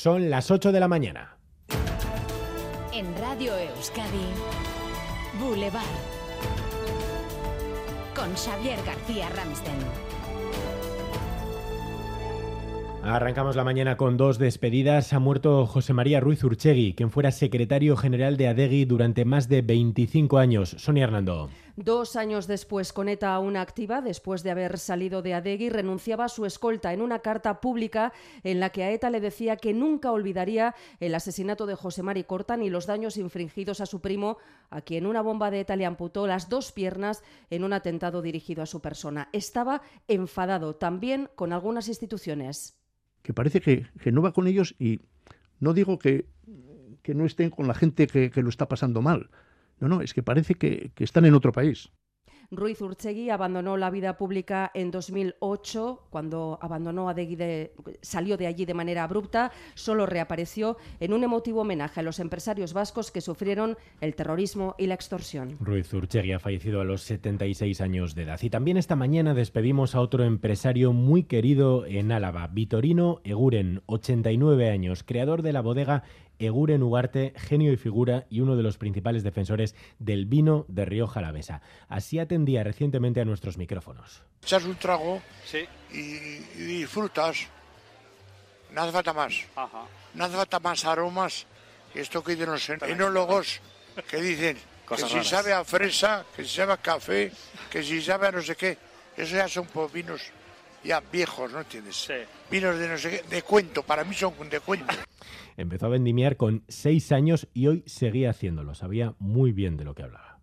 Son las 8 de la mañana. En Radio Euskadi, Boulevard. Con Xavier García Ramsten. Arrancamos la mañana con dos despedidas. Ha muerto José María Ruiz Urchegui, quien fuera secretario general de Adegui durante más de 25 años. Sonia Hernando. Dos años después, Coneta, aún activa, después de haber salido de Adegui, renunciaba a su escolta en una carta pública en la que a ETA le decía que nunca olvidaría el asesinato de José Mari Corta ni los daños infringidos a su primo, a quien una bomba de ETA le amputó las dos piernas en un atentado dirigido a su persona. Estaba enfadado también con algunas instituciones que parece que, no va con ellos y no digo que, no estén con la gente que, lo está pasando mal. No, no, es que parece que, que están en otro país. Ruiz Urchegui abandonó la vida pública en 2008, cuando abandonó a de, salió de allí de manera abrupta, solo reapareció en un emotivo homenaje a los empresarios vascos que sufrieron el terrorismo y la extorsión. Ruiz Urchegui ha fallecido a los 76 años de edad. Y también esta mañana despedimos a otro empresario muy querido en Álava, Vitorino Eguren, 89 años, creador de la bodega Eguren Ugarte, genio y figura y uno de los principales defensores del vino de Rioja Alavesa. Así atendía recientemente a nuestros micrófonos. Echas un trago y, disfrutas. No hace falta más. No hace falta más aromas. Esto que dicen los enólogos que dicen que si sabe a fresa, que si sabe a café, que si sabe a no sé qué. Eso ya son vinos ya viejos, ¿no entiendes? Vinos de no sé qué, de cuento, para mí son de cuento. Empezó a vendimiar con seis años y hoy seguía haciéndolo. Sabía muy bien de lo que hablaba.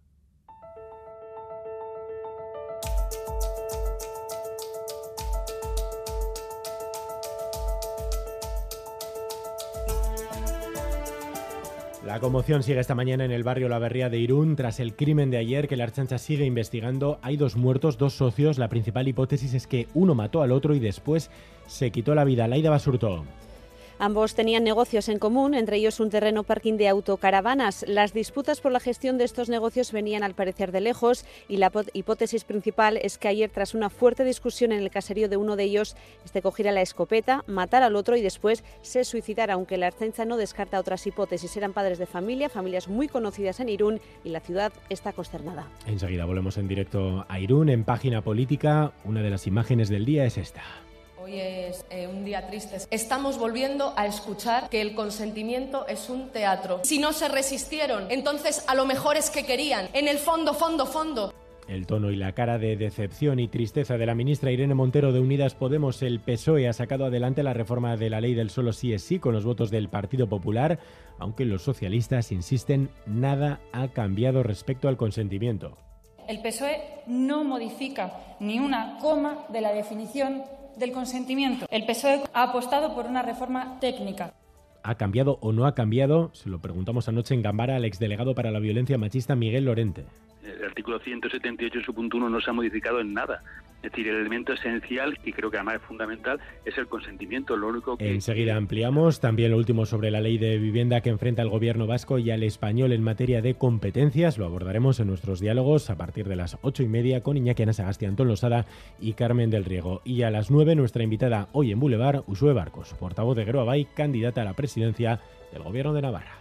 La conmoción sigue esta mañana en el barrio La Berría de Irún. Tras el crimen de ayer que la Archancha sigue investigando, hay dos muertos, dos socios. La principal hipótesis es que uno mató al otro y después se quitó la vida. Laida Basurto. Ambos tenían negocios en común, entre ellos un terreno parking de autocaravanas. Las disputas por la gestión de estos negocios venían al parecer de lejos y la hipótesis principal es que ayer, tras una fuerte discusión en el caserío de uno de ellos, este cogiera la escopeta, matara al otro y después se suicidara, aunque la Archancha no descarta otras hipótesis. Eran padres de familia, familias muy conocidas en Irún y la ciudad está consternada. Enseguida volvemos en directo a Irún, en página política. Una de las imágenes del día es esta. Hoy es eh, un día triste. Estamos volviendo a escuchar que el consentimiento es un teatro. Si no se resistieron, entonces a lo mejor es que querían. En el fondo, fondo, fondo. El tono y la cara de decepción y tristeza de la ministra Irene Montero de Unidas Podemos, el PSOE ha sacado adelante la reforma de la ley del solo sí es sí con los votos del Partido Popular, aunque los socialistas insisten nada ha cambiado respecto al consentimiento. El PSOE no modifica ni una coma de la definición del consentimiento. El PSOE ha apostado por una reforma técnica. ¿Ha cambiado o no ha cambiado? Se lo preguntamos anoche en Gambara al exdelegado para la violencia machista Miguel Lorente. El artículo 178, su punto 1, no se ha modificado en nada. Es decir, el elemento esencial, y creo que además es fundamental, es el consentimiento. Lo único que... Enseguida ampliamos también lo último sobre la ley de vivienda que enfrenta al gobierno vasco y al español en materia de competencias. Lo abordaremos en nuestros diálogos a partir de las ocho y media con Iñaki Anasagasti, Antón Losada y Carmen del Riego. Y a las nueve, nuestra invitada hoy en Boulevard, Usue Barcos, portavoz de Bay, candidata a la presidencia del gobierno de Navarra.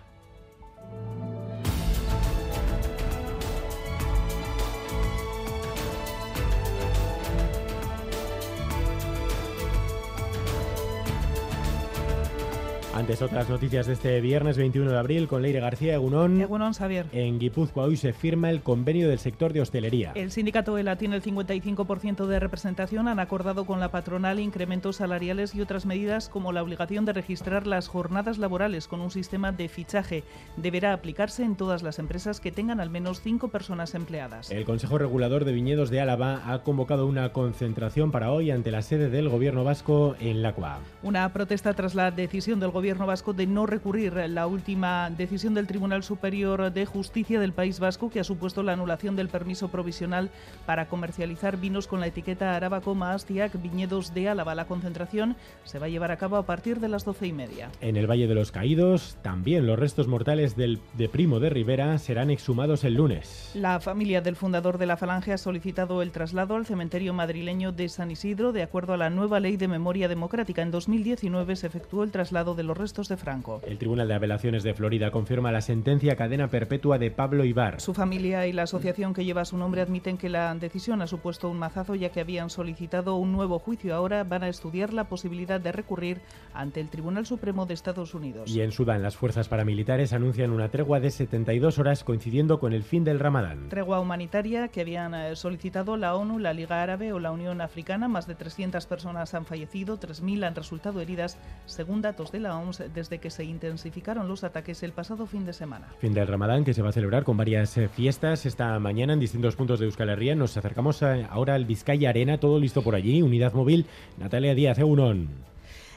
Antes otras noticias de este viernes 21 de abril con Leire García Egunón. Egunón, Xavier. En Guipúzcoa hoy se firma el convenio del sector de hostelería. El sindicato ELA tiene el 55% de representación. Han acordado con la patronal incrementos salariales y otras medidas como la obligación de registrar las jornadas laborales con un sistema de fichaje. Deberá aplicarse en todas las empresas que tengan al menos cinco personas empleadas. El Consejo Regulador de Viñedos de Álava ha convocado una concentración para hoy ante la sede del Gobierno vasco en Lacua. Una protesta tras la decisión del Gobierno Gobierno vasco de no recurrir la última decisión del Tribunal Superior de Justicia del País Vasco que ha supuesto la anulación del permiso provisional para comercializar vinos con la etiqueta Arabaco Maastiac Viñedos de Álava. La concentración se va a llevar a cabo a partir de las doce y media. En el Valle de los Caídos, también los restos mortales del, de Primo de Rivera serán exhumados el lunes. La familia del fundador de la Falange ha solicitado el traslado al cementerio madrileño de San Isidro de acuerdo a la nueva ley de memoria democrática. En 2019 se efectuó el traslado de los los restos de Franco. El Tribunal de Apelaciones de Florida confirma la sentencia cadena perpetua de Pablo Ibar. Su familia y la asociación que lleva su nombre admiten que la decisión ha supuesto un mazazo ya que habían solicitado un nuevo juicio. Ahora van a estudiar la posibilidad de recurrir ante el Tribunal Supremo de Estados Unidos. Y en Sudán, las fuerzas paramilitares anuncian una tregua de 72 horas coincidiendo con el fin del Ramadán. Tregua humanitaria que habían eh, solicitado la ONU, la Liga Árabe o la Unión Africana. Más de 300 personas han fallecido, 3.000 han resultado heridas, según datos de la Desde que se intensificaron los ataques el pasado fin de semana. Fin del Ramadán que se va a celebrar con varias eh, fiestas esta mañana en distintos puntos de Euskal Herria. Nos acercamos eh, ahora al Vizcaya Arena, todo listo por allí. Unidad móvil, Natalia Díaz, Egunon.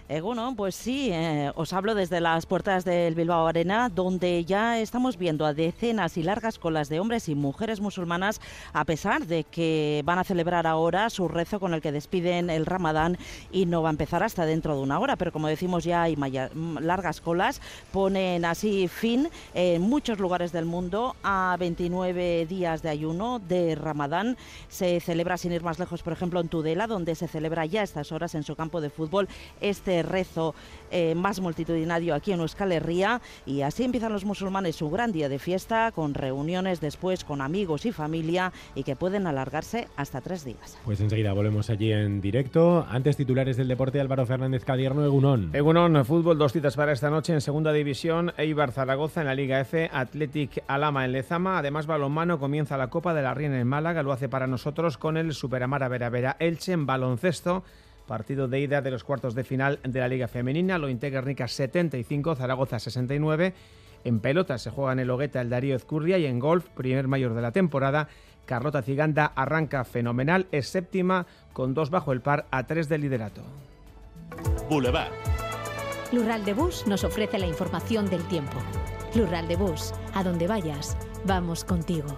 Eh, bueno, pues sí, eh, os hablo desde las puertas del Bilbao Arena, donde ya estamos viendo a decenas y largas colas de hombres y mujeres musulmanas, a pesar de que van a celebrar ahora su rezo con el que despiden el Ramadán y no va a empezar hasta dentro de una hora. Pero como decimos, ya hay largas colas, ponen así fin en muchos lugares del mundo a 29 días de ayuno de Ramadán. Se celebra, sin ir más lejos, por ejemplo, en Tudela, donde se celebra ya a estas horas en su campo de fútbol este rezo eh, más multitudinario aquí en Euskal Herria y así empiezan los musulmanes su gran día de fiesta con reuniones después con amigos y familia y que pueden alargarse hasta tres días. Pues enseguida volvemos allí en directo. Antes titulares del deporte Álvaro Fernández Cadierno, Egunón. Egunón, fútbol, dos citas para esta noche en segunda división, Eibar Zaragoza en la Liga F, Athletic Alama en Lezama, además balonmano comienza la Copa de la Reina en Málaga, lo hace para nosotros con el Superamara Vera Vera Elche en baloncesto Partido de ida de los cuartos de final de la Liga Femenina, lo integra 75, Zaragoza 69. En pelota se juega en el Hogueta el Darío Ezcurria y en golf, primer mayor de la temporada, Carlota Ciganda arranca fenomenal, es séptima con dos bajo el par a tres de liderato. Boulevard. Lural de Bus nos ofrece la información del tiempo. Lural de Bus, a donde vayas, vamos contigo.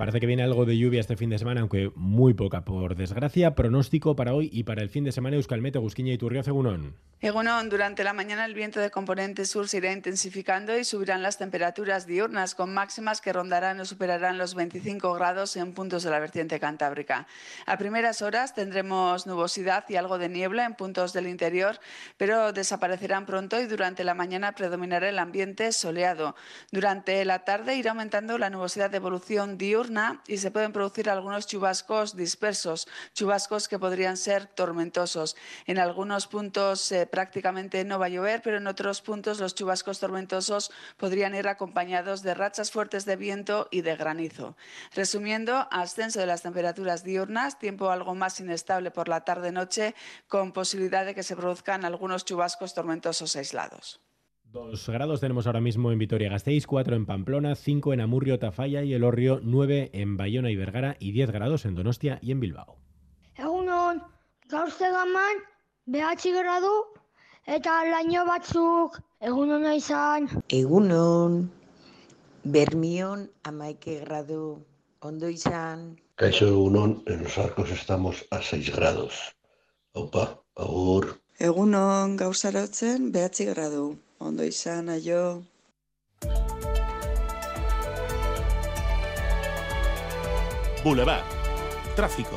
Parece que viene algo de lluvia este fin de semana, aunque muy poca por desgracia. Pronóstico para hoy y para el fin de semana Euskalmete, Gusquiña y Turrio Egunon. Egunon, durante la mañana el viento de componente sur se irá intensificando y subirán las temperaturas diurnas con máximas que rondarán o superarán los 25 grados en puntos de la vertiente cantábrica. A primeras horas tendremos nubosidad y algo de niebla en puntos del interior, pero desaparecerán pronto y durante la mañana predominará el ambiente soleado. Durante la tarde irá aumentando la nubosidad de evolución diurna y se pueden producir algunos chubascos dispersos, chubascos que podrían ser tormentosos. En algunos puntos eh, prácticamente no va a llover, pero en otros puntos los chubascos tormentosos podrían ir acompañados de rachas fuertes de viento y de granizo. Resumiendo, ascenso de las temperaturas diurnas, tiempo algo más inestable por la tarde-noche, con posibilidad de que se produzcan algunos chubascos tormentosos aislados. Dos grados tenemos ahora mismo en Vitoria-Gasteiz, cuatro en Pamplona, cinco en Amurrio, Tafalla y El Orrio, nueve en Bayona y Vergara y diez grados en Donostia y en Bilbao. Egunon, gaur zegaman, behatzi gradu, eta laino batzuk, egunon izan. Egunon, Bermión, amaike gradu, ondo izan. Kaixo egunon, en los arcos estamos a 6 grados. Opa, agur. Egunon, gauzarotzen, behatzi gradu. Ondo izan, aio. Boulevard. Tráfico.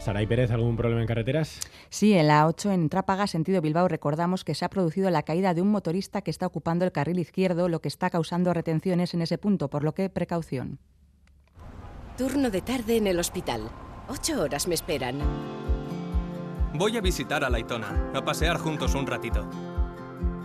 Saray Pérez, ¿algún problema en carreteras? Sí, en la 8 en Trápaga, sentido Bilbao, recordamos que se ha producido la caída de un motorista que está ocupando el carril izquierdo, lo que está causando retenciones en ese punto, por lo que precaución. Turno de tarde en el hospital. Ocho horas me esperan. Voy a visitar a Laitona, a pasear juntos un ratito